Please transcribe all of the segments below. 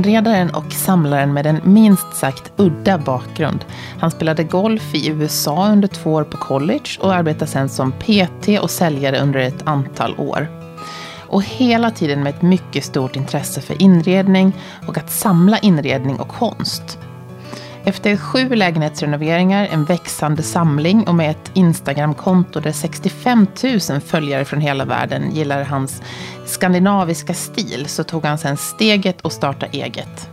Inredaren och samlaren med en minst sagt udda bakgrund. Han spelade golf i USA under två år på college och arbetade sen som PT och säljare under ett antal år. Och hela tiden med ett mycket stort intresse för inredning och att samla inredning och konst. Efter sju lägenhetsrenoveringar, en växande samling och med ett Instagramkonto där 65 000 följare från hela världen gillar hans skandinaviska stil så tog han sedan steget och startade eget.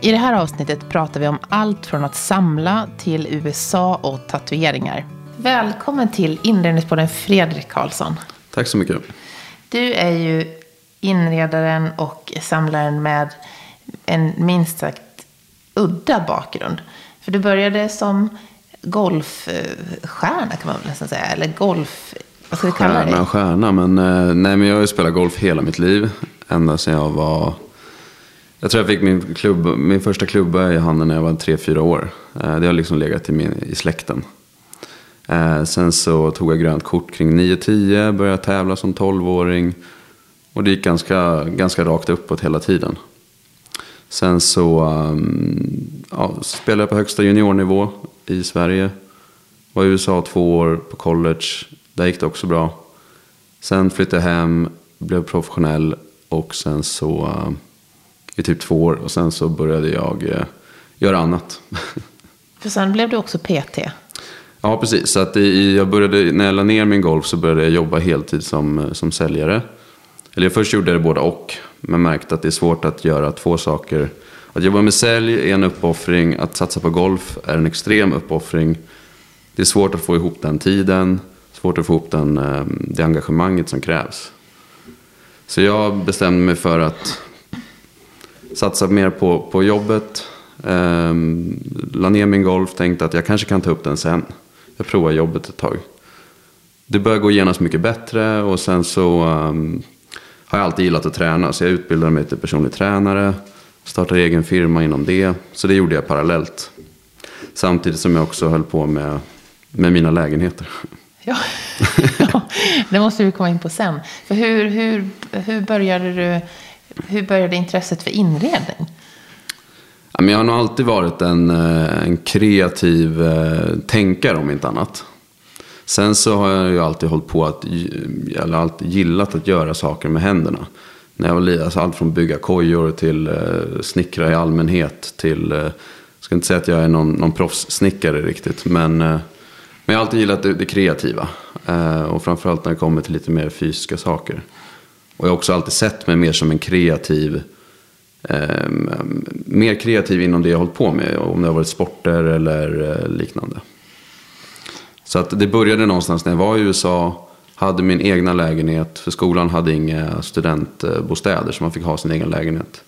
I det här avsnittet pratar vi om allt från att samla till USA och tatueringar. Välkommen till Inredningspodden Fredrik Karlsson. Tack så mycket. Du är ju inredaren och samlaren med en minst sagt udda bakgrund. För du började som golfstjärna kan man väl nästan säga. Eller golf... Vad ska vi kalla det? Stjärna, stjärna. Men, eh, nej, men jag har ju spelat golf hela mitt liv. Ända sedan jag var... Jag tror jag fick min, klubb, min första klubba i handen när jag var tre fyra år. Eh, Det har liksom legat i, min, i släkten. Eh, Sen så tog jag grönt kort kring 9-10, började tävla som 12-åring. Och det gick ganska, ganska rakt uppåt hela tiden. Sen så um, ja, spelade jag på högsta juniornivå i Sverige. Var i USA två år på college. Där gick det också bra. Sen flyttade jag hem, blev professionell och sen så uh, i typ två år. Och sen så började jag uh, göra annat. För sen blev du också PT. Ja, precis. Så att i, jag började, när jag la ner min golf så började jag jobba heltid som, som säljare. Eller först gjorde jag det båda och. Men märkte att det är svårt att göra två saker. Att jobba med sälj är en uppoffring. Att satsa på golf är en extrem uppoffring. Det är svårt att få ihop den tiden. Svårt att få ihop den, eh, det engagemanget som krävs. Så jag bestämde mig för att satsa mer på, på jobbet. Ehm, la ner min golf, tänkte att jag kanske kan ta upp den sen. Jag provar jobbet ett tag. Det började gå genast mycket bättre och sen så um, har jag alltid gillat att träna. Så jag utbildade mig till personlig tränare. Startade egen firma inom det. Så det gjorde jag parallellt. Samtidigt som jag också höll på med, med mina lägenheter. Ja. ja, det måste vi komma in på sen. För hur, hur, hur, började du, hur började intresset för inredning? Jag har nog alltid varit en, eh, en kreativ eh, tänkare om inte annat. Sen så har jag ju alltid hållit på att, eller alltid gillat att göra saker med händerna. När jag var liten, alltså allt från bygga kojor till eh, snickra i allmänhet till, eh, jag ska inte säga att jag är någon, någon proffssnickare riktigt, men, eh, men jag har alltid gillat det, det kreativa. Eh, och framförallt när det kommer till lite mer fysiska saker. Och jag har också alltid sett mig mer som en kreativ, eh, mer kreativ inom det jag har hållit på med. Om det har varit sporter eller eh, liknande. Så att det började någonstans när jag var i USA. Hade min egna lägenhet. För skolan hade inga studentbostäder så man fick ha sin egen lägenhet.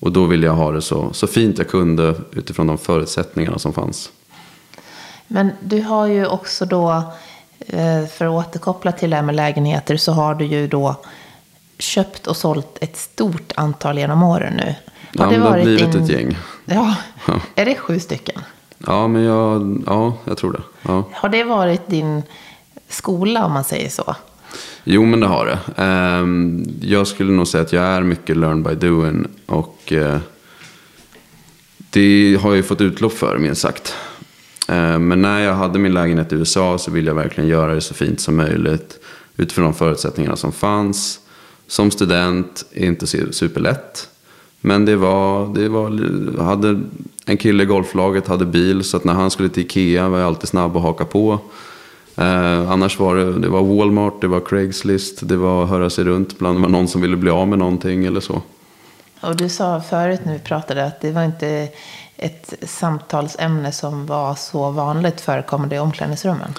Och då ville jag ha det så, så fint jag kunde utifrån de förutsättningarna som fanns. Men du har ju också då, eh, för att återkoppla till det här med lägenheter, så har du ju då köpt och sålt ett stort antal genom åren nu. Har ja, det, det har blivit din... ett gäng. Ja, är det sju stycken? Ja, men jag, ja, jag tror det. Ja. Har det varit din skola om man säger så? Jo, men det har det. Ehm, jag skulle nog säga att jag är mycket learn by doing. Och eh, det har jag ju fått utlopp för, minst sagt. Ehm, men när jag hade min lägenhet i USA så ville jag verkligen göra det så fint som möjligt. Utifrån de förutsättningarna som fanns. Som student är inte superlätt. Men det var, det var, hade en kille i golflaget hade bil så att när han skulle till Ikea var jag alltid snabb att haka på. Eh, annars var det, det var Walmart, det var Craigslist, det var höra sig runt. Ibland var någon som ville bli av med någonting eller så. Och du sa förut när vi pratade att det var inte ett samtalsämne som var så vanligt förekommande i omklädningsrummen.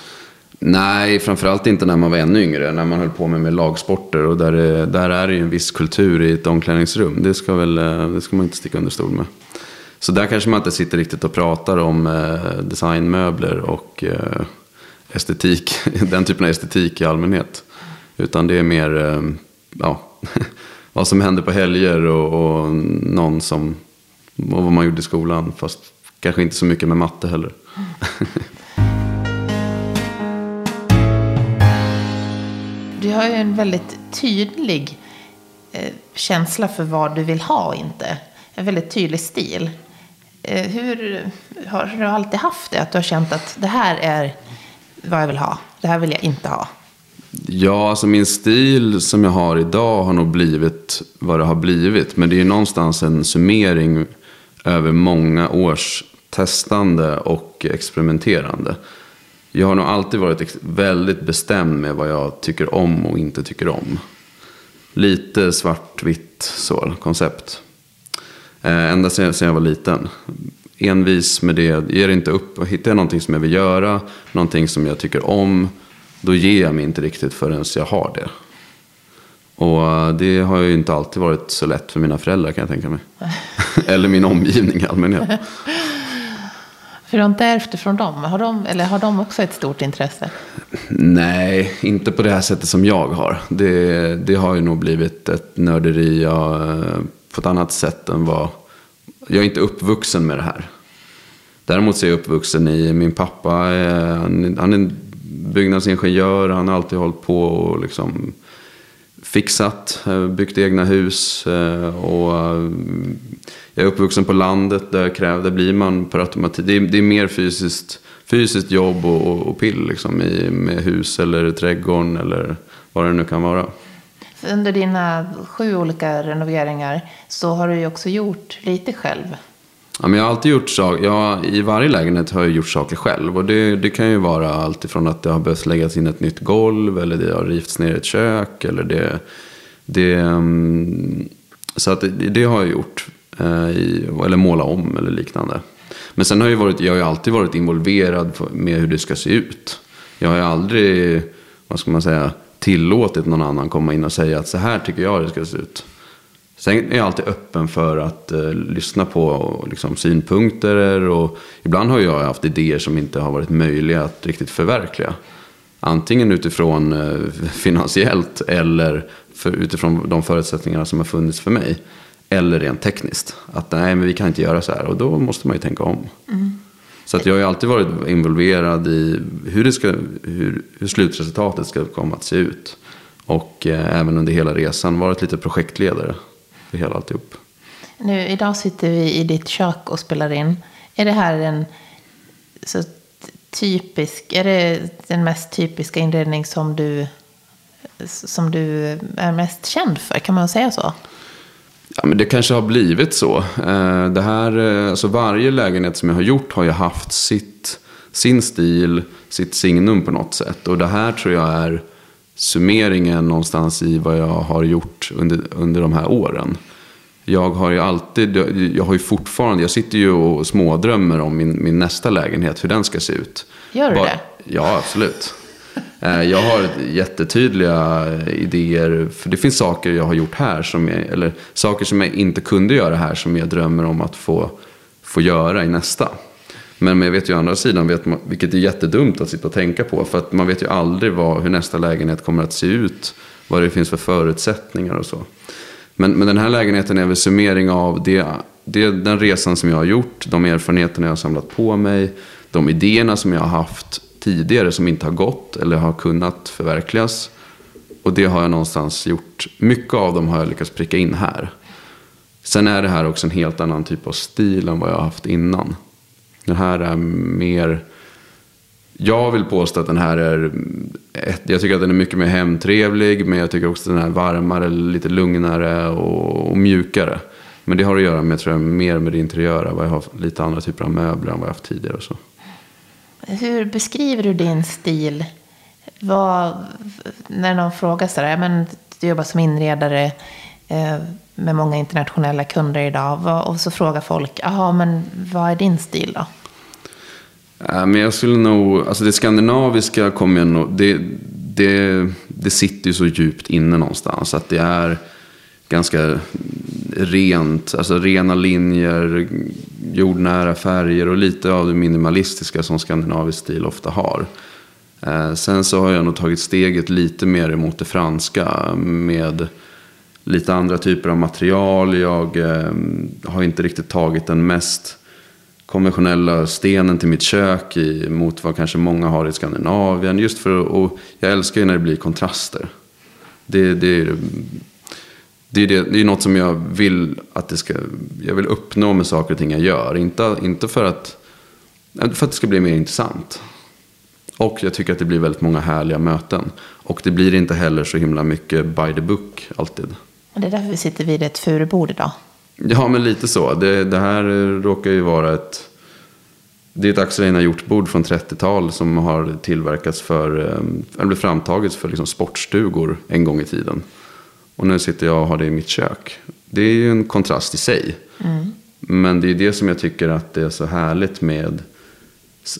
Nej, framförallt inte när man var ännu yngre. När man höll på med, med lagsporter. Och där, är, där är det ju en viss kultur i ett omklädningsrum. Det ska, väl, eh, det ska man inte sticka under stol med. Så där kanske man inte sitter riktigt och pratar om eh, designmöbler och eh, estetik. Den typen av estetik i allmänhet. Utan det är mer eh, ja, vad som händer på helger och, och någon som, och vad man gjorde i skolan. Fast kanske inte så mycket med matte heller. Du har ju en väldigt tydlig eh, känsla för vad du vill ha och inte. En väldigt tydlig stil. Eh, hur har du alltid haft det? Att du har känt att det här är vad jag vill ha. Det här vill jag inte ha. Ja, alltså min stil som jag har idag har nog blivit vad det har blivit. Men det är ju någonstans en summering över många års testande och experimenterande. Jag har nog alltid varit väldigt bestämd med vad jag tycker om och inte tycker om. Lite svartvitt så, koncept. Eh, ända sedan jag var liten. Envis med det, ger inte upp. Hittar jag någonting som jag vill göra, någonting som jag tycker om, då ger jag mig inte riktigt förrän jag har det. Och eh, det har ju inte alltid varit så lätt för mina föräldrar kan jag tänka mig. Eller min omgivning i allmänhet. Hur har inte ärvt från dem? Har de, eller har de också ett stort intresse? Nej, inte på det här sättet som jag har. Det, det har ju nog blivit ett nörderi jag, eh, på ett annat sätt än vad... Jag är inte uppvuxen med det här. Däremot så är jag uppvuxen i, min pappa han, han är byggnadsingenjör, han har alltid hållit på och liksom fixat, eh, byggt egna hus. Eh, och eh, jag är uppvuxen på landet, där, kräv, där blir man per automatik. Det är, det är mer fysiskt, fysiskt jobb och, och, och pill liksom, i, med hus eller trädgården eller vad det nu kan vara. Under dina sju olika renoveringar så har du ju också gjort lite själv. Ja, men jag har alltid gjort saker. jag, I varje lägenhet har jag gjort saker själv. Och det, det kan ju vara allt ifrån att det har behövt läggas in ett nytt golv. Eller det har rivits ner ett kök. Eller det, det, mm, så att det, det har jag gjort. Eh, eller måla om eller liknande. Men sen har jag, varit, jag har ju alltid varit involverad med hur det ska se ut. Jag har ju aldrig, vad ska man säga, tillåtit någon annan komma in och säga att så här tycker jag det ska se ut. Sen är jag alltid öppen för att eh, lyssna på liksom, synpunkter. Och ibland har jag haft idéer som inte har varit möjliga att riktigt förverkliga. Antingen utifrån eh, finansiellt eller för, utifrån de förutsättningar som har funnits för mig. Eller rent tekniskt. Att nej, men vi kan inte göra så här. Och då måste man ju tänka om. Mm. Så att jag har ju alltid varit involverad i hur, det ska, hur, hur slutresultatet ska komma att se ut. Och eh, även under hela resan varit lite projektledare för hela alltihop. Nu, idag sitter vi i ditt kök och spelar in. Är det här en så typisk, är det den mest typiska inredning som du, som du är mest känd för? Kan man säga så? Ja, men det kanske har blivit så. Eh, det här, eh, alltså varje lägenhet som jag har gjort har ju haft sitt, sin stil, sitt signum på något sätt. Och det här tror jag är summeringen någonstans i vad jag har gjort under, under de här åren. Jag har ju alltid, jag har ju fortfarande, jag sitter ju och smådrömmer om min, min nästa lägenhet, hur den ska se ut. Gör du Bara, det? Ja, absolut. Eh, jag har jättetydliga idéer. För det finns saker jag har gjort här. Som jag, eller saker som jag inte kunde göra här. Som jag drömmer om att få, få göra i nästa. Men jag vet ju å andra sidan, vet man, vilket är jättedumt att sitta och tänka på. För att man vet ju aldrig vad, hur nästa lägenhet kommer att se ut. Vad det finns för förutsättningar och så. Men, men den här lägenheten är väl summering av det, det, den resan som jag har gjort. De erfarenheterna jag har samlat på mig. De idéerna som jag har haft tidigare som inte har gått eller har kunnat förverkligas. Och det har jag någonstans gjort. Mycket av dem har jag lyckats pricka in här. Sen är det här också en helt annan typ av stil än vad jag har haft innan. Den här är mer... Jag vill påstå att den här är... Jag tycker att den är mycket mer hemtrevlig. Men jag tycker också att den är varmare, lite lugnare och, och mjukare. Men det har att göra med, tror jag, mer med det interiöra. Vad jag har lite andra typer av möbler än vad jag har haft tidigare. Och så. Hur beskriver du din stil? Vad, när någon frågar sådär, men du jobbar som inredare eh, med många internationella kunder idag. Och så frågar folk, jaha, men vad är din stil då? men jag skulle nog, alltså det skandinaviska kommer jag nog, det, det, det sitter ju så djupt inne någonstans. Att det är ganska rent, alltså rena linjer, jordnära färger och lite av det minimalistiska som skandinavisk stil ofta har. Eh, sen så har jag nog tagit steget lite mer emot det franska med lite andra typer av material. Jag eh, har inte riktigt tagit den mest konventionella stenen till mitt kök i, mot vad kanske många har i Skandinavien. Just för och jag älskar ju när det blir kontraster. Det, det är det är, det, det är något som jag vill att det ska, jag vill uppnå med saker och ting jag gör. Inte, inte för, att, för att det ska bli mer intressant. Och jag tycker att det blir väldigt många härliga möten. Och det blir inte heller så himla mycket by the book alltid. Det är därför vi sitter vid ett furubord idag. Ja, men lite så. Det, det här råkar ju vara ett... Det är ett Axel Einar hjortbord från 30-tal som har tillverkats för, eh, eller framtagits för liksom sportstugor en gång i tiden. Och nu sitter jag och har det i mitt kök. Det är ju en kontrast i sig. Mm. Men det är det som jag tycker att det är så härligt med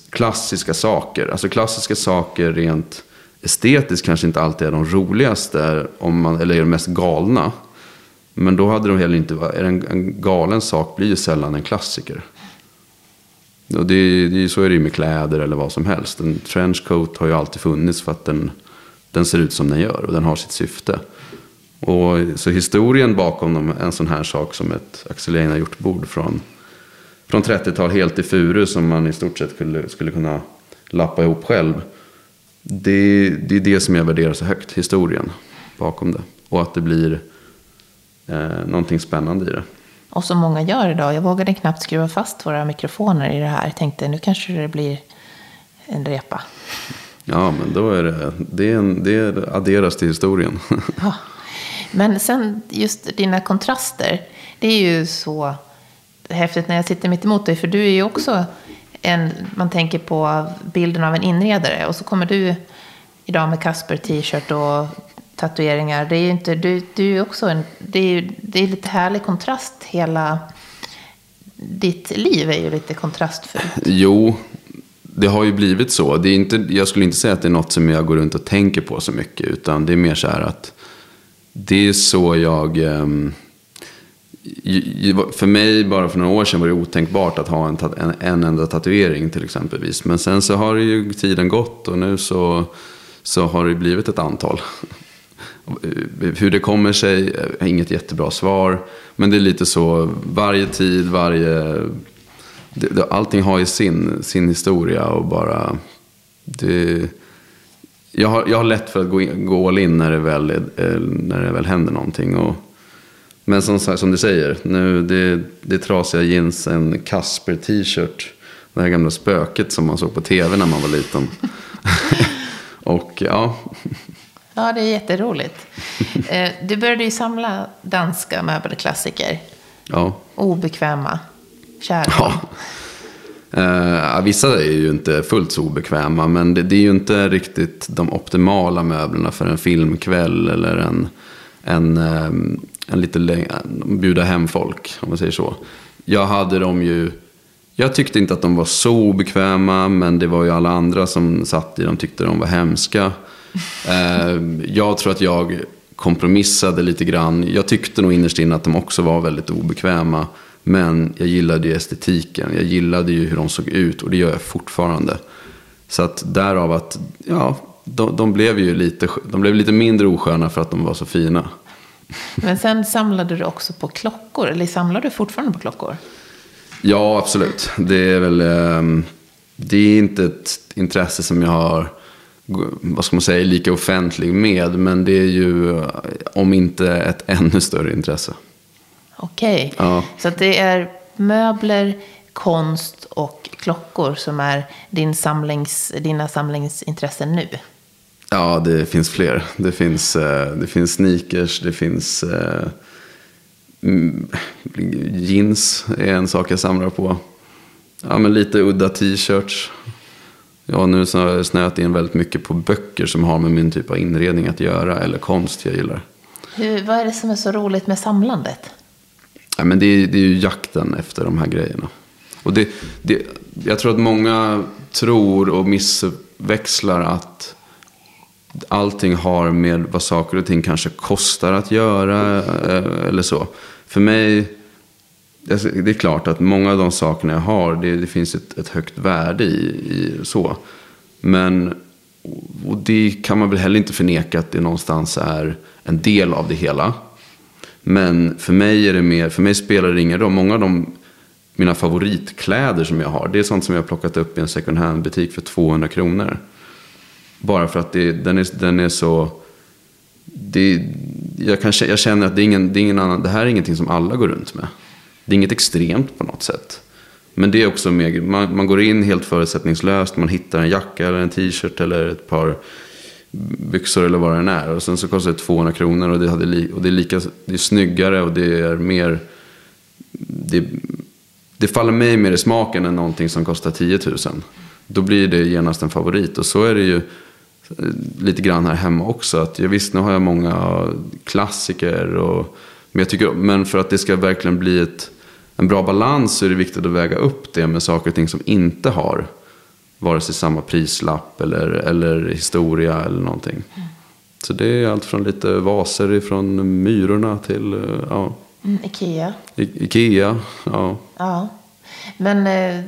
klassiska saker. Alltså klassiska saker rent estetiskt kanske inte alltid är de roligaste om man, eller är de mest galna. Men då hade de heller inte är en, en galen sak blir ju sällan en klassiker. Och det, det, så är det ju med kläder eller vad som helst. En trenchcoat har ju alltid funnits för att den, den ser ut som den gör och den har sitt syfte. Och, så historien bakom en sån här sak som ett Axel Einar hjortbord från, från 30-tal helt i furu som man i stort sett skulle, skulle kunna lappa ihop själv. Det, det är det som jag värderar så högt, historien bakom det. Och att det blir eh, någonting spännande i det. Och som många gör idag. Jag vågade knappt skruva fast våra mikrofoner i det här. Jag tänkte nu kanske det blir en repa. Ja, men då är det, det, är en, det adderas till historien. Ja. Men sen just dina kontraster. Det är ju så häftigt när jag sitter mitt emot dig. För du är ju också en, man tänker på bilden av en inredare. Och så kommer du idag med Kasper t-shirt och tatueringar. Det är ju inte, du, du är också en, det är, det är lite härlig kontrast. Hela ditt liv är ju lite kontrastfullt. Jo, det har ju blivit så. Det är inte, jag skulle inte säga att det är något som jag går runt och tänker på så mycket. Utan det är mer så här att det är så jag... Um, för mig, bara för några år sedan, var det otänkbart att ha en, en, en enda tatuering till exempelvis. Men sen så har ju tiden gått och nu så, så har det blivit ett antal. Hur det kommer sig, är inget jättebra svar. Men det är lite så, varje tid, varje... Det, allting har ju sin, sin historia och bara... Det, jag, har, jag har lätt för att gå, in, gå all in när det väl, eh, när det väl händer någonting. Och, men som, som du säger, nu, det, det är trasiga jeans, en Casper t-shirt. Det här gamla spöket som man såg på tv när man var liten. och ja. Ja, det är jätteroligt. Eh, du började ju samla danska möbelklassiker. Ja. Obekväma. Kära. Ja. Uh, vissa är ju inte fullt så obekväma, men det, det, är ju inte riktigt de optimala möblerna för en filmkväll eller en, en, um, en lite bjuda hem folk, om man säger så. Jag hade dem ju, jag tyckte inte att de var så obekväma, men det var ju alla andra som satt i dem tyckte de var hemska. Uh, jag tror att jag kompromissade lite grann. Jag tyckte nog innerst inne att de också var väldigt obekväma. Men jag gillade ju estetiken. Jag gillade ju hur de såg ut och det gör jag fortfarande. Så att därav att, ja, de, de, blev ju lite, de blev lite mindre osköna för att de var så fina. Men sen samlade du också på klockor, eller samlar du fortfarande på klockor? Ja, absolut. Det är väl, ehm, det är inte ett intresse som jag har, vad ska man säga, lika offentlig med. Men det är ju, om inte ett ännu större intresse. Okej, okay. ja. så det är möbler, konst och klockor som är din samlings, dina samlingsintressen nu? Ja, det finns fler. Det finns, eh, det finns sneakers, det finns eh, mm, jeans är en sak jag samlar på. Ja, men lite udda t-shirts. Ja, nu så har jag snöat in väldigt mycket på böcker som har med min typ av inredning att göra eller konst jag gillar. Hur, vad är det som är så roligt med samlandet? Ja, men det, är, det är ju jakten efter de här grejerna. Och det, det, jag tror att många tror och missväxlar att allting har med vad saker och ting kanske kostar att göra eh, eller så. För mig, alltså, det är klart att många av de sakerna jag har, det, det finns ett, ett, högt värde i, i så. Men och det kan man väl heller inte förneka att det någonstans är en del av det hela. Men för mig är det mer, för mig spelar det ingen roll. Många av de, mina favoritkläder som jag har, det är sånt som jag har plockat upp i en second hand butik för 200 kronor. Bara för att det, den, är, den är så, det, jag, kan, jag känner att det, är ingen, det, är ingen annan, det här är ingenting som alla går runt med. Det är inget extremt på något sätt. Men det är också mer, man, man går in helt förutsättningslöst. Man hittar en jacka eller en t-shirt eller ett par byxor eller vad det än är. Och sen så kostar det 200 kronor och det, hade och det är lika, det är snyggare och det är mer, det, det faller mig mer i smaken än någonting som kostar 10 000. Då blir det genast en favorit och så är det ju lite grann här hemma också. Att jag, visst, nu har jag många klassiker och men, jag tycker, men för att det ska verkligen bli ett, en bra balans så är det viktigt att väga upp det med saker och ting som inte har vare sig samma prislapp eller, eller historia eller någonting. Mm. Så det är allt från lite vaser ifrån Myrorna till ja. Mm, Ikea. I, Ikea, ja. Ja. Men eh,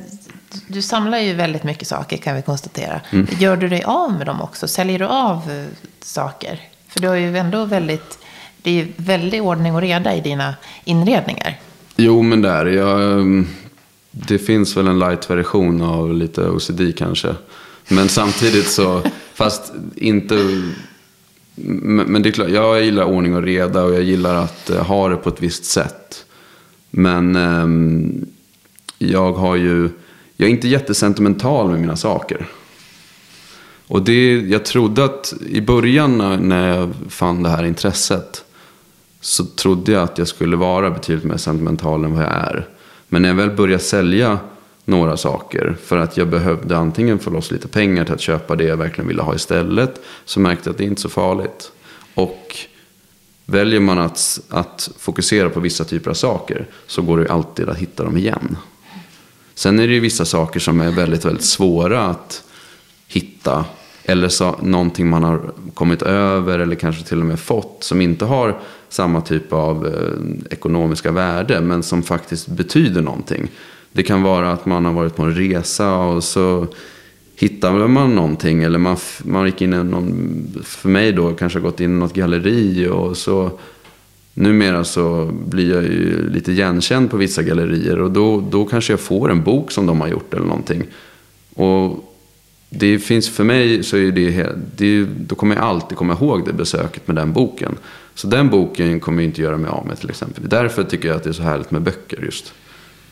du samlar ju väldigt mycket saker kan vi konstatera. Mm. Gör du dig av med dem också? Säljer du av eh, saker? För du har ju ändå väldigt, det är ju väldigt ordning och reda i dina inredningar. Jo, men där. Jag, mm, det finns väl en light-version av lite OCD kanske. Men samtidigt så, fast inte... Men det är klart, jag gillar ordning och reda och jag gillar att eh, ha det på ett visst sätt. Men um, jag har ju, jag är inte jättesentimental med mina saker. Och det, jag trodde att i början när jag fann det här intresset så trodde jag att jag skulle vara betydligt mer sentimental än vad jag är. Men när jag väl började sälja några saker för att jag behövde antingen få loss lite pengar till att köpa det jag verkligen ville ha istället så märkte jag att det inte är så farligt. Och väljer man att, att fokusera på vissa typer av saker så går det alltid att hitta dem igen. Sen är det ju vissa saker som är väldigt, väldigt svåra att hitta. Eller så, någonting man har kommit över eller kanske till och med fått som inte har samma typ av eh, ekonomiska värde men som faktiskt betyder någonting. Det kan vara att man har varit på en resa och så hittar man någonting. Eller man, man gick in i någon, för mig då, kanske gått in i något galleri och så Numera så blir jag ju lite igenkänd på vissa gallerier och då, då kanske jag får en bok som de har gjort eller någonting. Och det finns för mig så är det, det då kommer jag alltid komma ihåg det besöket med den boken. Så den boken kommer jag inte göra mig av med till exempel. Därför tycker jag att det är så härligt med böcker just.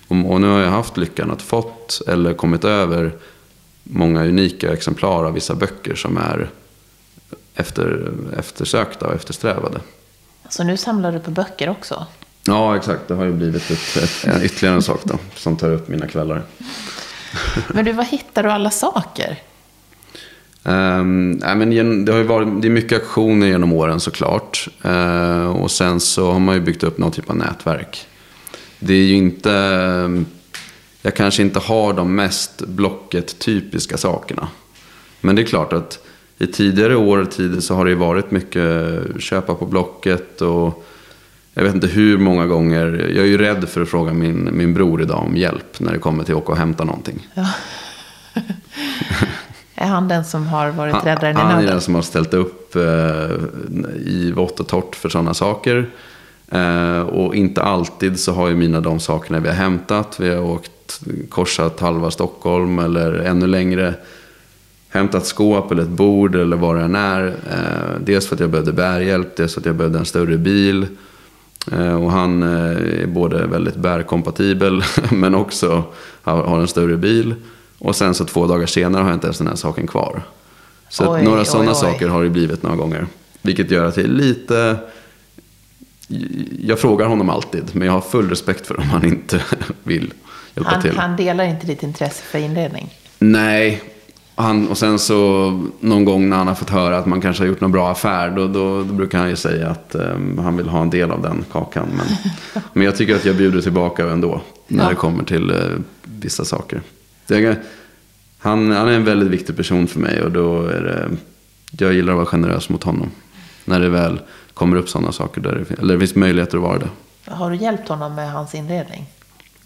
Och, och nu har jag haft lyckan att fått eller kommit över många unika exemplar av vissa böcker som är efter, eftersökta och eftersträvade. Så nu samlar du på böcker också? Ja, exakt. Det har ju blivit ett, ett, en, ytterligare en sak då, som tar upp mina kvällar. Men du, var hittar du alla saker? Um, nej, men det, har ju varit, det är mycket aktioner genom åren såklart. Uh, och sen så har man ju byggt upp någon typ av nätverk. Det är ju inte... Jag kanske inte har de mest Blocket-typiska sakerna. Men det är klart att i tidigare år tider så har det varit mycket köpa på Blocket och jag vet inte hur många gånger. Jag är ju rädd för att fråga min, min bror idag om hjälp när det kommer till att åka och hämta någonting. Ja. är han den som har varit räddaren i nöden? Han är den som har ställt upp eh, i vått och torrt för sådana saker. Eh, och inte alltid så har ju mina de sakerna vi har hämtat. Vi har åkt, korsat halva Stockholm eller ännu längre hämtat skåp eller ett bord eller vad det än är. Eh, dels för att jag behövde bärhjälp, dels för att jag behövde en större bil. Eh, och han eh, är både väldigt bärkompatibel men också har, har en större bil. Och sen så två dagar senare har jag inte ens den här saken kvar. Så oj, några sådana saker har det blivit några gånger. Vilket gör att jag är lite... Jag frågar honom alltid, men jag har full respekt för om han inte vill hjälpa han, till. Han delar inte ditt intresse för inredning? Nej, han, och sen så någon gång när han har fått höra att man kanske har gjort någon bra affär. Då, då, då brukar han ju säga att um, han vill ha en del av den kakan. Men, men jag tycker att jag bjuder tillbaka ändå. När ja. det kommer till uh, vissa saker. Det, han, han är en väldigt viktig person för mig. Och då är det, jag gillar att vara generös mot honom. När det väl kommer upp sådana saker. Där det, eller det finns möjligheter att vara det. Har du hjälpt honom med hans inredning?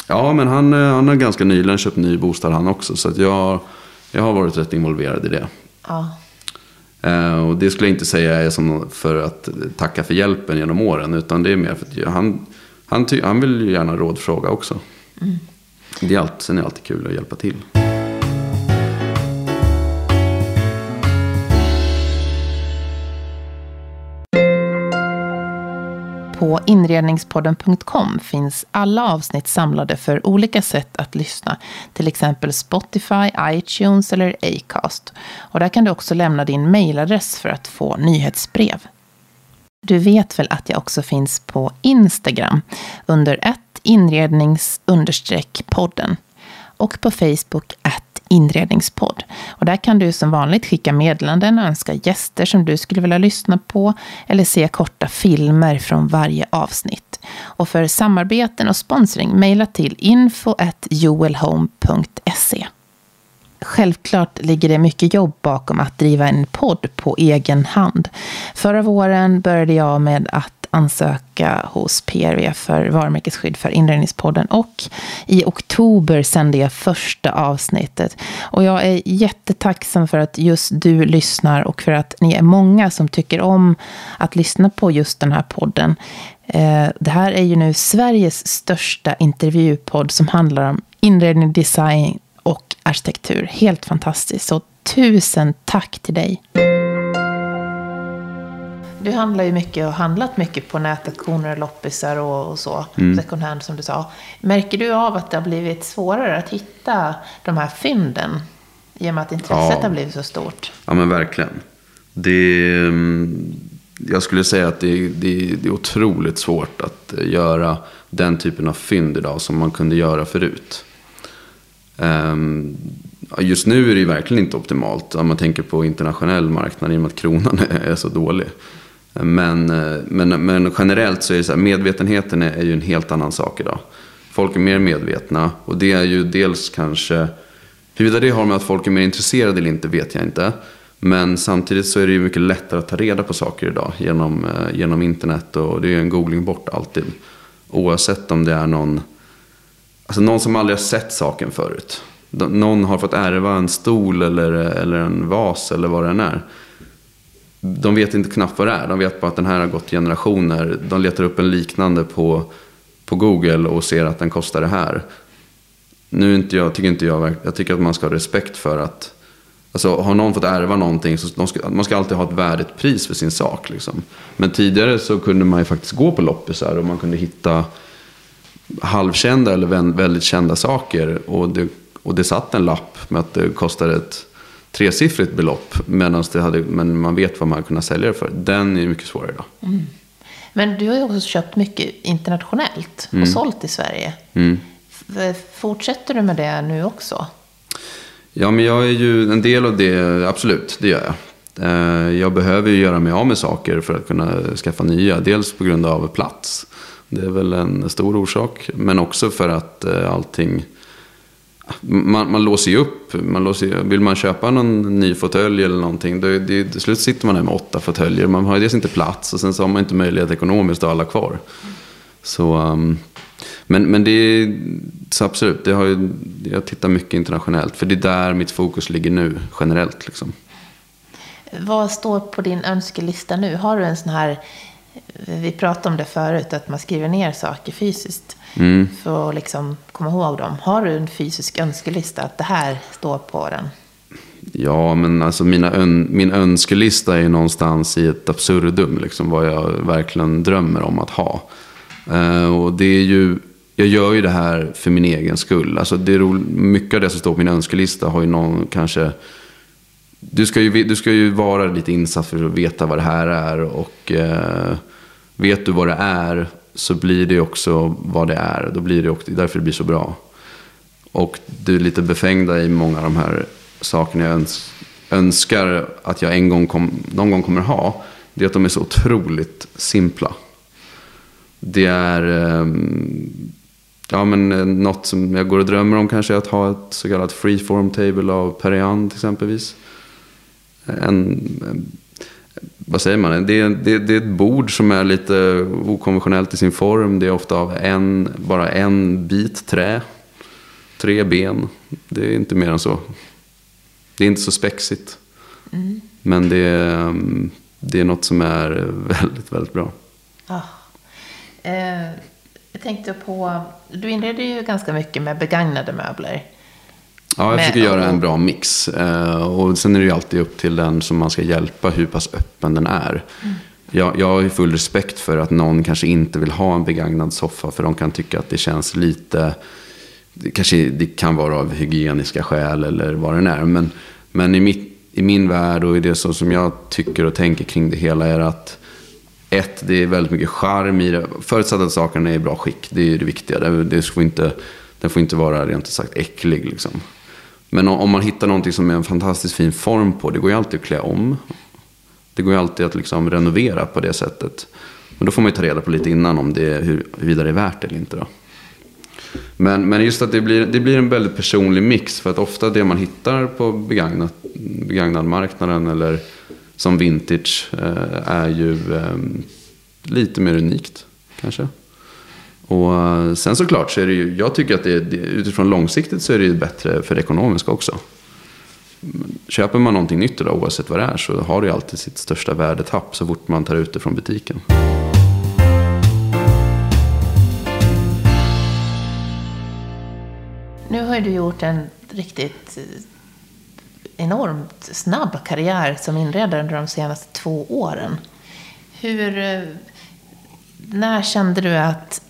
Ja, men han, eh, han har ganska nyligen köpt ny bostad han också. Så att jag jag har varit rätt involverad i det. Ja. Eh, och det skulle jag inte säga är som för att tacka för hjälpen genom åren. Utan det är mer för att han, han, han vill ju gärna rådfråga också. Mm. Det är alltid, sen är det alltid kul att hjälpa till. På inredningspodden.com finns alla avsnitt samlade för olika sätt att lyssna. Till exempel Spotify, iTunes eller Acast. Och där kan du också lämna din mejladress för att få nyhetsbrev. Du vet väl att jag också finns på Instagram under ett inrednings-podden och på Facebook at inredningspodd. Och där kan du som vanligt skicka meddelanden och önska gäster som du skulle vilja lyssna på eller se korta filmer från varje avsnitt. Och för samarbeten och sponsring, mejla till info.joelhome.se. Självklart ligger det mycket jobb bakom att driva en podd på egen hand. Förra våren började jag med att ansöka hos PRV för varumärkesskydd för Inredningspodden. Och i oktober sände jag första avsnittet. Och jag är jättetacksam för att just du lyssnar och för att ni är många som tycker om att lyssna på just den här podden. Eh, det här är ju nu Sveriges största intervjupodd som handlar om inredning, design och arkitektur. Helt fantastiskt. Så tusen tack till dig. Du handlar ju mycket och har handlat mycket på nätauktioner och loppisar och, och så. Mm. Second hand som du sa. Märker du av att det har blivit svårare att hitta de här fynden? I och med att intresset ja. har blivit så stort. Ja men verkligen. Det, mm, jag skulle säga att det, det, det är otroligt svårt att göra den typen av fynd idag som man kunde göra förut. Um, just nu är det verkligen inte optimalt om man tänker på internationell marknad i och med att kronan är så dålig. Men, eh, men, men generellt så är det så här, medvetenheten är, är ju en helt annan sak idag. Folk är mer medvetna och det är ju dels kanske, huruvida det har med att folk är mer intresserade eller inte vet jag inte. Men samtidigt så är det ju mycket lättare att ta reda på saker idag genom, eh, genom internet och det är ju en googling bort alltid. Oavsett om det är någon, alltså någon som aldrig har sett saken förut. Någon har fått ärva en stol eller, eller en vas eller vad det än är de vet inte knappt vad det är. De vet bara att den här har gått generationer. De letar upp en liknande på, på Google och ser att den kostar det här. Nu inte jag, tycker inte jag, jag tycker att man ska ha respekt för att Alltså, har någon fått ärva någonting så ska, man ska alltid ha ett värdigt pris för sin sak. Liksom. Men tidigare så kunde man ju faktiskt gå på loppisar och man kunde hitta halvkända eller väldigt kända saker. Och det, och det satt en lapp med att det kostade ett tresiffrigt belopp. Medan det hade, men man vet vad man hade kunnat sälja det för. Den är mycket svårare idag. Mm. Men du har ju också köpt mycket internationellt och mm. sålt i Sverige. Mm. Fortsätter du med det nu också? Ja, men jag är ju en del av det, absolut, det gör jag. Eh, jag behöver ju göra mig av med saker för att kunna skaffa nya. Dels på grund av plats. Det är väl en stor orsak. Men också för att eh, allting man, man låser ju upp. Man låser, vill man köpa någon ny fåtölj eller någonting, då, det, till slut sitter man där med åtta fåtöljer. Man har ju dels inte plats och sen så har man inte möjlighet ekonomiskt att ha alla kvar. Så, um, men, men det är så absolut, det har ju, jag tittar mycket internationellt. För det är där mitt fokus ligger nu, generellt. Liksom. Vad står på din önskelista nu? Har du en sån här, vi pratade om det förut, att man skriver ner saker fysiskt. Mm. För att liksom komma ihåg dem. Har du en fysisk önskelista? Att det här står på den? Ja, men alltså mina ön, min önskelista är någonstans i ett absurdum. Liksom, vad jag verkligen drömmer om att ha. Uh, och det är ju, jag gör ju det här för min egen skull. Alltså det är mycket av det som står på min önskelista har ju någon kanske... Du ska ju, du ska ju vara lite insatt för att veta vad det här är. Och eh, vet du vad det är så blir det också vad det är. Då blir det också, därför det blir så bra. Och det är lite befängda i många av de här sakerna jag öns önskar att jag en gång kom, någon gång kommer ha. Det är att de är så otroligt simpla. Det är eh, ja, men eh, något som jag går och drömmer om kanske är att ha ett så kallat freeform table av Perian till exempelvis. En, vad säger man, det är, det, det är ett bord som är lite okonventionellt i sin form. Det är ofta av en, bara en bit trä. Tre ben. Det är inte mer än så. Det är inte så spexigt. Mm. Men det är, det är något som är väldigt, väldigt bra. Ah. Eh, jag tänkte på, du inreder ju ganska mycket med begagnade möbler. Ja, jag försöker göra en bra mix. Eh, och sen är det ju alltid upp till den som man ska hjälpa hur pass öppen den är. Mm. jag, jag har ju full respekt för att någon kanske inte vill ha en begagnad soffa. För de kan tycka att det känns lite... Det, kanske, det kan vara av hygieniska skäl eller vad det är. Men, men i, mitt, i min värld och i det så som jag tycker och tänker kring det hela är att ett, det är väldigt mycket charm i det. Förutsatt att sakerna är i bra skick. Det är det viktiga. Det, det får inte, den får inte vara rent sagt äcklig. Liksom. Men om, man hittar någonting som är en fantastiskt fin form på. Det går ju alltid att klä om. Det går ju alltid att liksom renovera på det sättet. Men då får man ju ta reda på lite innan om det är, hur, huruvida det är värt det eller inte. Då. Men, men just att det blir, det blir en väldigt personlig mix. För att ofta det man hittar på begagnat, begagnadmarknaden eller som vintage eh, är ju eh, lite mer unikt kanske. Och eh, sen såklart så är det ju, jag tycker att det, det utifrån långsiktigt så är det ju bättre för det ekonomiska också. Köper man någonting nytt idag oavsett vad det är så har det ju alltid sitt största värdetapp så fort man tar ut det från butiken. Nu har du gjort en riktigt eh, enormt snabb karriär som inredare under de senaste två åren. Hur, eh, när kände du att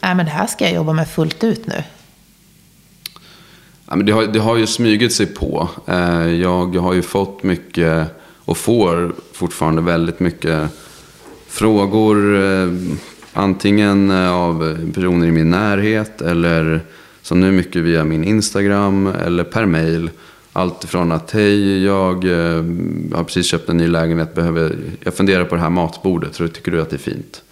Nej men det här ska jag jobba med fullt ut nu? Ja, men det, har, det har ju smugit sig på. Eh, jag har ju fått mycket och får fortfarande väldigt mycket frågor. Eh, antingen eh, av personer i min närhet eller som nu mycket via min Instagram eller per mail. Allt från att hej, jag har precis köpt en ny lägenhet, behöver, jag funderar på det här matbordet, så tycker du att det är fint?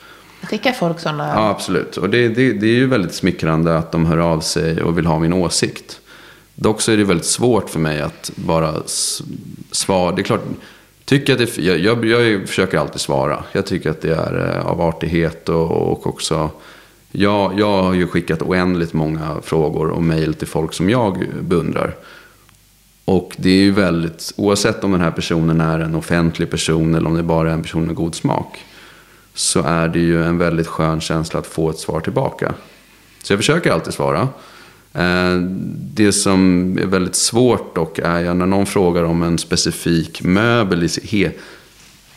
Skickar folk sådana? Ja, absolut. Och det, det, det är ju väldigt smickrande att de hör av sig och vill ha min åsikt. Dock så är det väldigt svårt för mig att bara svara. Det är klart, tycker att det, jag, jag, jag försöker alltid svara. Jag tycker att det är eh, av artighet och, och också... Jag, jag har ju skickat oändligt många frågor och mejl till folk som jag beundrar. Och det är ju väldigt, oavsett om den här personen är en offentlig person eller om det bara är en person med god smak. Så är det ju en väldigt skön känsla att få ett svar tillbaka. Så jag försöker alltid svara. Eh, det som är väldigt svårt dock är ju när någon frågar om en specifik möbel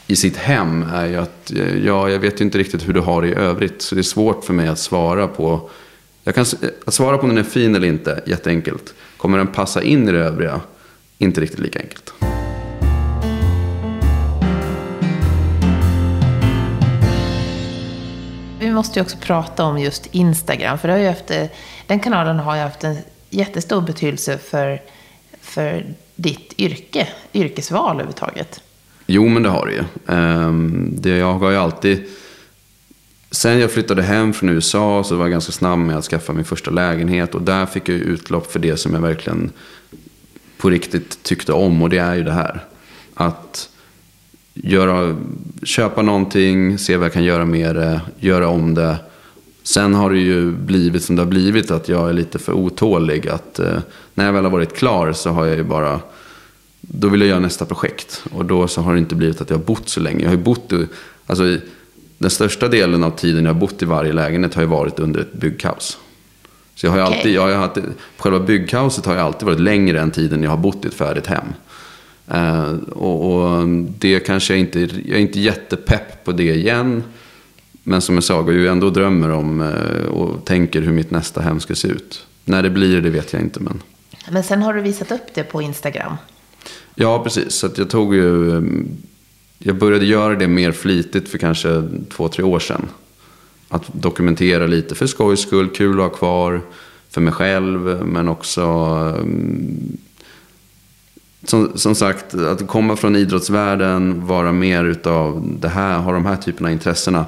i sitt hem. är ju att eh, ja, jag vet ju inte riktigt hur du har det i övrigt. Så det är svårt för mig att svara på. Jag kan, eh, att svara på om den är fin eller inte, jätteenkelt. Kommer den passa in i det övriga? inte riktigt lika enkelt. Måste ju också prata om just Instagram, för det har ju efter, den kanalen har ju haft en jättestor betydelse för, för ditt yrke, yrkesval överhuvudtaget. Jo, men det har det ju. Ehm, det, jag har ju alltid... Sen jag flyttade hem från USA så var jag ganska snabb med att skaffa min första lägenhet. Och där fick jag utlopp för det som jag verkligen på riktigt tyckte om. Och det är ju det här. Att göra, köpa någonting, se vad jag kan göra med det, göra om det. Sen har det ju blivit som det har blivit att jag är lite för otålig. Att eh, när jag väl har varit klar så har jag ju bara... Då vill jag göra nästa projekt. Och då så har det inte blivit att jag har bott så länge. Jag har ju bott... Alltså, den största delen av tiden jag har bott i varje lägenhet har ju varit under ett byggkaos. Så jag har okay. alltid, jag har alltid, själva byggkaoset har ju alltid varit längre än tiden jag har bott i ett färdigt hem. Uh, och, och, det kanske jag inte, jag är inte jättepepp på det igen. Men som jag sa, jag ju ändå drömmer om uh, och tänker hur mitt nästa hem ska se ut. När det blir det vet jag inte. Men, men sen har du visat upp det på Instagram. Ja, precis. Så jag tog ju... Jag började göra det mer flitigt för kanske två, tre år sedan att dokumentera lite för skojs skull, kul att ha kvar för mig själv, men också mm, som, som, sagt, att komma från idrottsvärlden, vara mer utav det här, ha de här typerna av intressena.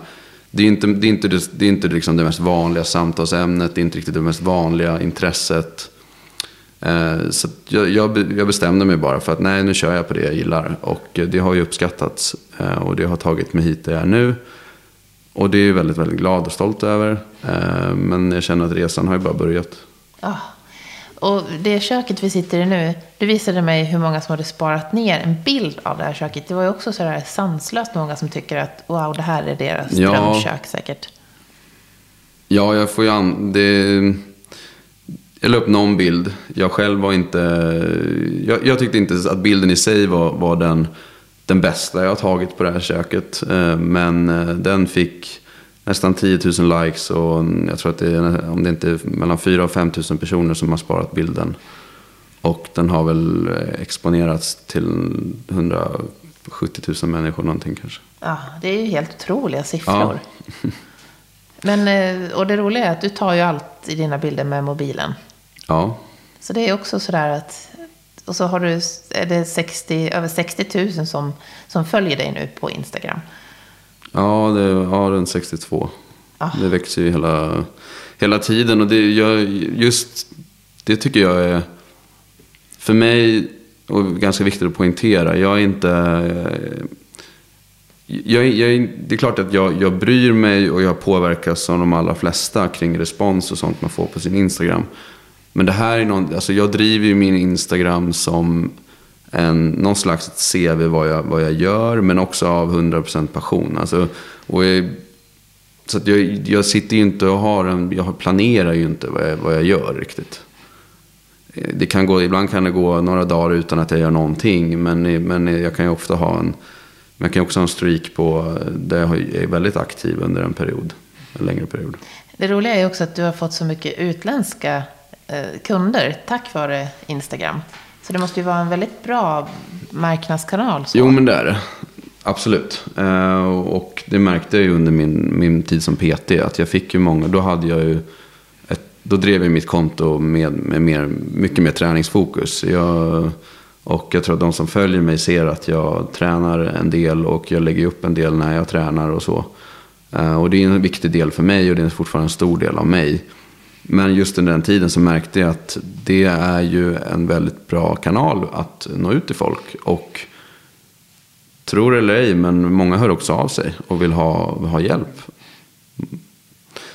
Det är inte det, är inte, det, är inte liksom det mest vanliga samtalsämnet, det är inte riktigt det mest vanliga intresset. Eh, så jag, jag, jag, bestämde mig bara för att nej, nu kör jag på det jag gillar. Och eh, det har ju uppskattats eh, och det har tagit mig hit där jag är nu. Och det är jag väldigt, väldigt glad och stolt över. Eh, men jag känner att resan har ju bara börjat. Ja. Och det köket vi sitter i nu, du visade mig hur många som hade sparat ner en bild av det här köket. Det var ju också sådär sanslöst många som tycker att wow, det här är deras ja. drömkök säkert. Ja, jag får ju an... Det... Jag la upp någon bild. Jag själv var inte... Jag, jag, tyckte inte att bilden i sig var, var den den bästa jag har tagit på det här köket. Eh, men eh, den fick nästan 10 000 likes och jag tror att det är, om det inte är mellan 4 och 5 000 personer som har sparat bilden. Och den har väl eh, exponerats till 170 000 människor någonting kanske. Ja, det är ju helt otroliga siffror. Ja. Men, och det roliga är att du tar ju alltid dina bilder med mobilen. Ja. Så det är också sådär att och så har du, är det 60, över 60 000 som, som följer dig nu på Instagram. Ja, det har runt 62. Ah. Det växer ju hela, hela tiden. Och det, jag, just det tycker jag är, för mig, och ganska viktigt att poängtera. Jag är inte... Jag, jag, det är klart att jag, jag bryr mig och jag påverkas som de allra flesta kring respons och sånt man får på sin Instagram. Men det här är någon, alltså jag driver ju min Instagram som en, någon slags CV vad jag, vad jag gör, men också av 100% passion. Alltså, och jag, så att jag, jag sitter ju inte och har en, jag planerar ju inte vad jag, vad jag gör riktigt. Det kan gå, ibland kan det gå några dagar utan att jag gör någonting, men, men jag kan ju ofta ha en, jag kan också ha en streak på där jag är väldigt aktiv under en period, en längre period. Det roliga är också att du har fått så mycket utländska eh, kunder tack vare Instagram. Så det måste ju vara en väldigt bra marknadskanal. Så. Jo, men det är det. Absolut. Eh, och det märkte jag ju under min, min tid som PT. Att jag fick ju många, då hade jag ju ett, då drev jag mitt konto med, med mer, mycket mer träningsfokus. Jag, och jag tror att de som följer mig ser att jag tränar en del och jag lägger upp en del när jag tränar och så. Eh, och det är en viktig del för mig och det är fortfarande en stor del av mig. Men just under den tiden så märkte jag att det är ju en väldigt bra kanal att nå ut till folk. Och tror det eller ej, men många hör också av sig och vill ha, ha hjälp.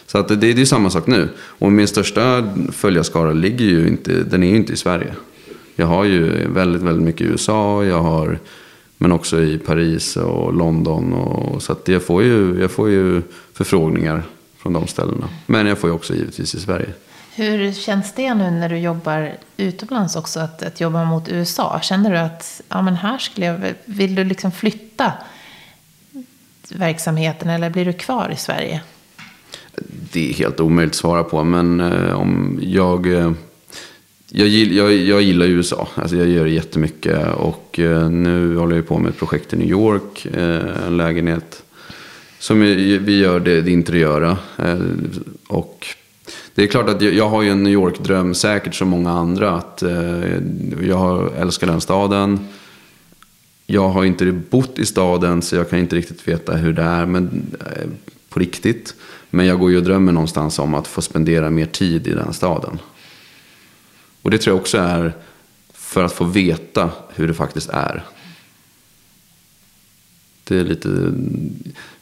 Så att det, det är ju samma sak nu. Och min största följarskara ligger ju inte, den är ju inte i Sverige. Jag har ju väldigt, väldigt mycket i USA, jag har, men också i Paris och London. Och, så att jag får ju, jag får ju förfrågningar från de ställena. Men jag får ju också givetvis i Sverige. Hur känns det nu när du jobbar utomlands också, att, att jobba mot USA? Känner du att ja, men här skulle jag, vill du liksom flytta verksamheten eller blir du kvar i Sverige? Det är helt omöjligt att svara på, men eh, om jag... Eh, jag, jag, jag gillar USA, alltså jag gör det jättemycket och eh, nu håller jag på med ett projekt i New York, en lägenhet som vi gör det, det interiöra. Eh, och det är klart att jag har ju en New York-dröm, säkert som många andra. Att eh, jag älskar den staden. Jag har inte bott i staden så jag kan inte riktigt veta hur det är men, eh, på riktigt. Men jag går ju och drömmer någonstans om att få spendera mer tid i den staden. Och det tror jag också är för att få veta hur det faktiskt är. Det är lite...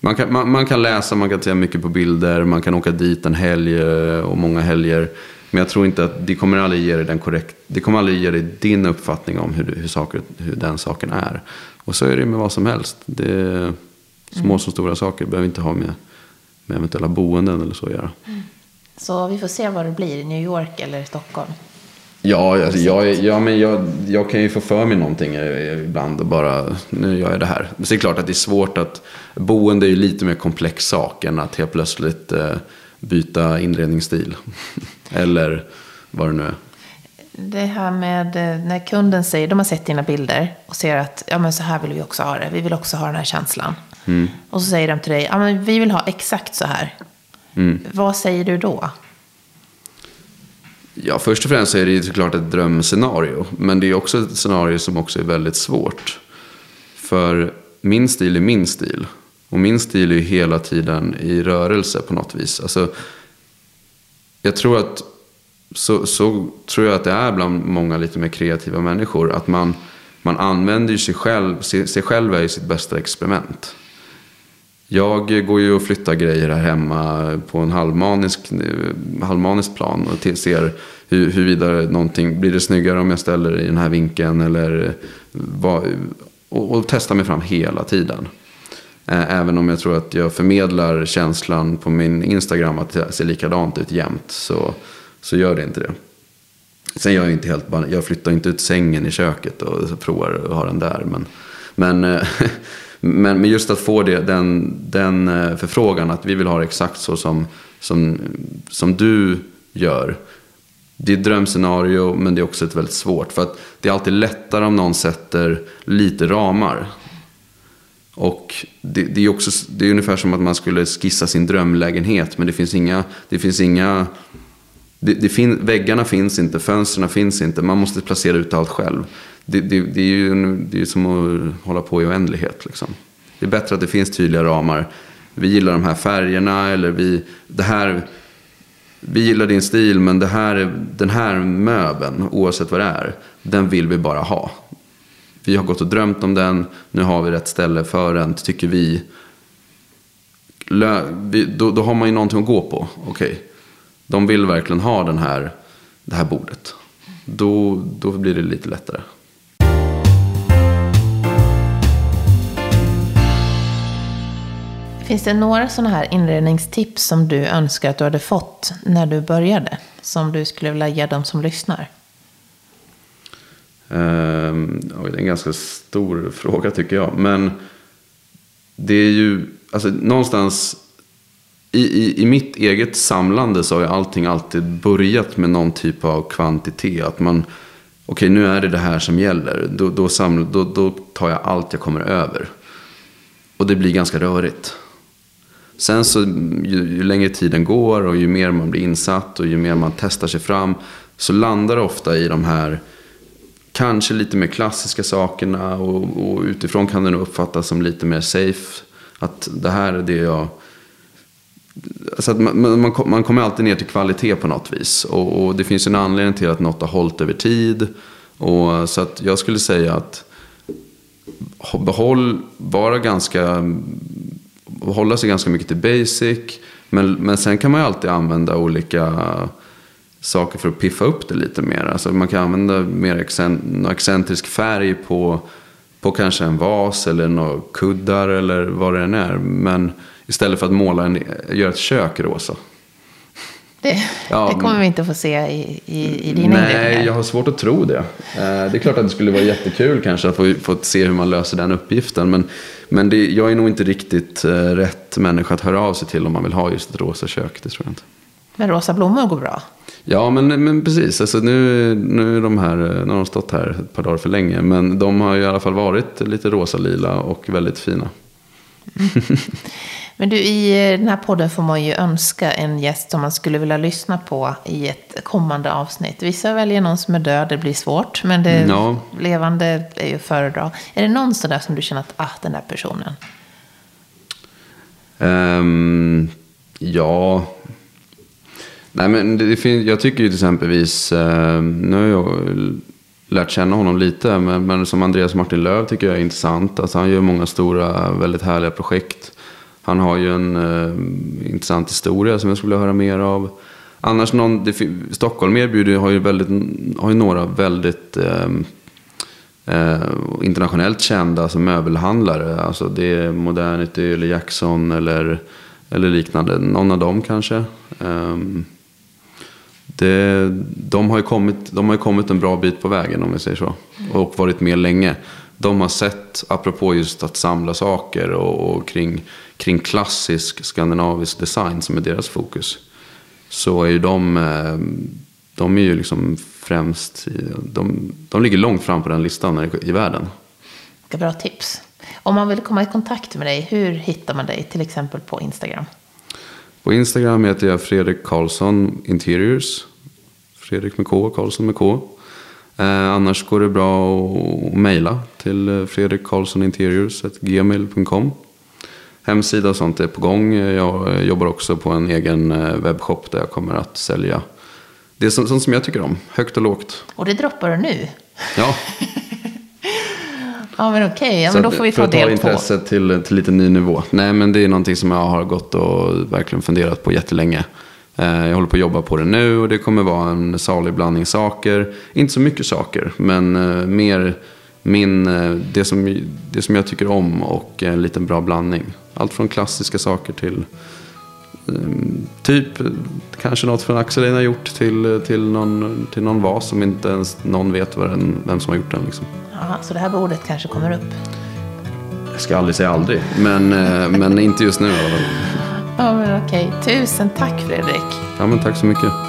Man kan, man, man, kan läsa, man kan se mycket på bilder, man kan åka dit en helg eh, och många helger. Men jag tror inte att det kommer aldrig ge dig den korrekt, det kommer aldrig ge dig din uppfattning om hur, hur, saker, hur den saken är. Och så är det med vad som helst. Det är små mm. som stora saker, det behöver inte ha med, med eventuella boenden eller så att göra. Mm. Så vi får se vad det blir, i New York eller Stockholm. Ja, alltså, jag, ja men jag, jag kan ju få för mig någonting ibland och bara, nu gör jag det här. Men det är klart att det är svårt att, boende är ju lite mer komplex sak än att helt plötsligt eh, byta inredningsstil. Eller vad det nu är. Det här med eh, när kunden säger, de har sett dina bilder och ser att ja, men så här vill vi också ha det. Vi vill också ha den här känslan. Mm. Och så säger de till dig, ja, men vi vill ha exakt så här. Mm. Vad säger du då? Ja, först och främst är det ju såklart ett drömscenario. Men det är också ett scenario som också är väldigt svårt. För min stil är min stil. Och min stil är ju hela tiden i rörelse på något vis. Alltså, jag tror att så, så tror jag att det är bland många lite mer kreativa människor. Att man, man använder sig själv, sig själv är ju sitt bästa experiment. Jag går ju och flyttar grejer här hemma på en halvmanisk, halvmanisk plan och ser hur, huruvida någonting, blir det snyggare om jag ställer i den här vinkeln eller vad, och, och testar mig fram hela tiden. Även om jag tror att jag förmedlar känslan på min Instagram att det ser likadant ut jämt så, så gör det inte det. Sen gör jag inte helt, jag flyttar inte ut sängen i köket och provar att ha den där. Men, Men, eh, men, men just att få det, den, den eh, förfrågan att vi vill ha det exakt så som, som, som du gör. Det är ett drömscenario men det är också ett väldigt svårt. För att det är alltid lättare om någon sätter lite ramar. Och det, det, är också, det är ungefär som att man skulle skissa sin drömlägenhet. Men det finns inga, det finns inga det, det fin, väggarna finns inte, fönstren finns inte. Man måste placera ut allt själv. Det, det, det är ju det är som att hålla på i oändlighet. Liksom. Det är bättre att det finns tydliga ramar. Vi gillar de här färgerna eller vi, det här, vi gillar din stil men det här, den här möbeln, oavsett vad det är, den vill vi bara ha. Vi har gått och drömt om den, nu har vi rätt ställe för den, tycker vi. Då, då har man ju någonting att gå på. Okej, okay de vill verkligen ha den här, det här bordet. Då, då blir det lite lättare. Finns det några sådana här inredningstips som du önskar att du hade fått när du började? Som du skulle vilja ge dem som lyssnar? Um, det är en ganska stor fråga tycker jag. Men det är ju, alltså någonstans i, i, i mitt eget samlande så har ju allting alltid börjat med någon typ av kvantitet. Att man, okej okay, nu är det det här som gäller. Då, då, samlar, då, då tar jag allt jag kommer över. Och det blir ganska rörigt. Sen så ju, ju, längre tiden går och ju mer man blir insatt och ju mer man testar sig fram. Så landar det ofta i de här kanske lite mer klassiska sakerna. Och, och utifrån kan det nog uppfattas som lite mer safe. Att det här är det jag så att man, man, man, kommer alltid ner till kvalitet på något vis. Och, och, det finns en anledning till att något har hållit över tid. Och, så att jag skulle säga att behåll, vara ganska, hålla sig ganska mycket till basic. Men, men sen kan man ju alltid använda olika saker för att piffa upp det lite mer. Alltså man kan använda mer excentrisk färg på, på kanske en vas eller några kuddar eller vad det än är. Men Istället för att måla en, göra ett kök rosa. Det, ja, det kommer vi inte få se i, i, i dina Nej, inredningar. jag har svårt att tro det. Eh, det är klart att det skulle vara jättekul kanske att få, få se hur man löser den uppgiften. Men, men det, jag är nog inte riktigt eh, rätt människa att höra av sig till om man vill ha just ett rosa kök. Det tror jag inte. Men rosa blommor går bra? Ja, men, men precis. Alltså, nu, nu, är de här, nu har de stått här ett par dagar för länge. Men de har i alla fall varit lite rosa-lila och väldigt fina. Mm. Men du, i den här podden får man ju önska en gäst som man skulle vilja lyssna på i ett kommande avsnitt. Vissa väljer någon som är död, det blir svårt. Men det no. levande är ju föredra. Är det någon sådär som du känner att, ah, den där personen? Um, ja... Nej, men det finns, jag tycker ju till exempelvis, uh, nu har jag lärt känna honom lite, men, men som Andreas Martin Löv tycker jag är intressant. Alltså han gör många stora, väldigt härliga projekt. Han har ju en eh, intressant historia som jag skulle vilja höra mer av. Annars, någon, det, Stockholm erbjuder har ju, väldigt, har ju några väldigt eh, eh, internationellt kända alltså möbelhandlare. Alltså det är Modernity eller Jackson eller, eller liknande. Någon av dem kanske. Eh, det, de, har ju kommit, de har ju kommit en bra bit på vägen om vi säger så. Och varit med länge. De har sett, apropå just att samla saker och, och kring kring klassisk skandinavisk design som är deras fokus. Så är ju de, eh, de är ju liksom främst, de, de ligger långt fram på den listan i världen. Bra tips. Om man vill komma i kontakt med dig, hur hittar man dig till exempel på Instagram? På Instagram heter jag Fredrik Karlsson Interiors. Fredrik med K, Karlsson med K. Eh, annars går det bra att mejla till eh, fredrikkarlssoninteriors.gmail.com hemsida och sånt är på gång. Jag jobbar också på en egen eh, webbshop där jag kommer att sälja det är sånt som jag tycker om, högt och lågt. Och det droppar du nu? Ja. ja men okej, okay. ja, men då får vi ta del två. För att ta intresset till, till lite ny nivå. Nej men det är någonting som jag har gått och verkligen funderat på jättelänge. Eh, jag håller på att jobba på det nu och det kommer vara en salig blandning saker. Inte så mycket saker, men eh, mer min, det, som, det som jag tycker om och en liten bra blandning. Allt från klassiska saker till typ kanske något från Axel har gjort till, till, någon, till någon vas som inte ens någon vet den, vem som har gjort den. Liksom. Aha, så det här bordet kanske kommer upp? Jag ska aldrig säga aldrig. Men, eh, men inte just nu i alla fall. Ja, men okej. Tusen tack Fredrik. Ja, men tack så mycket.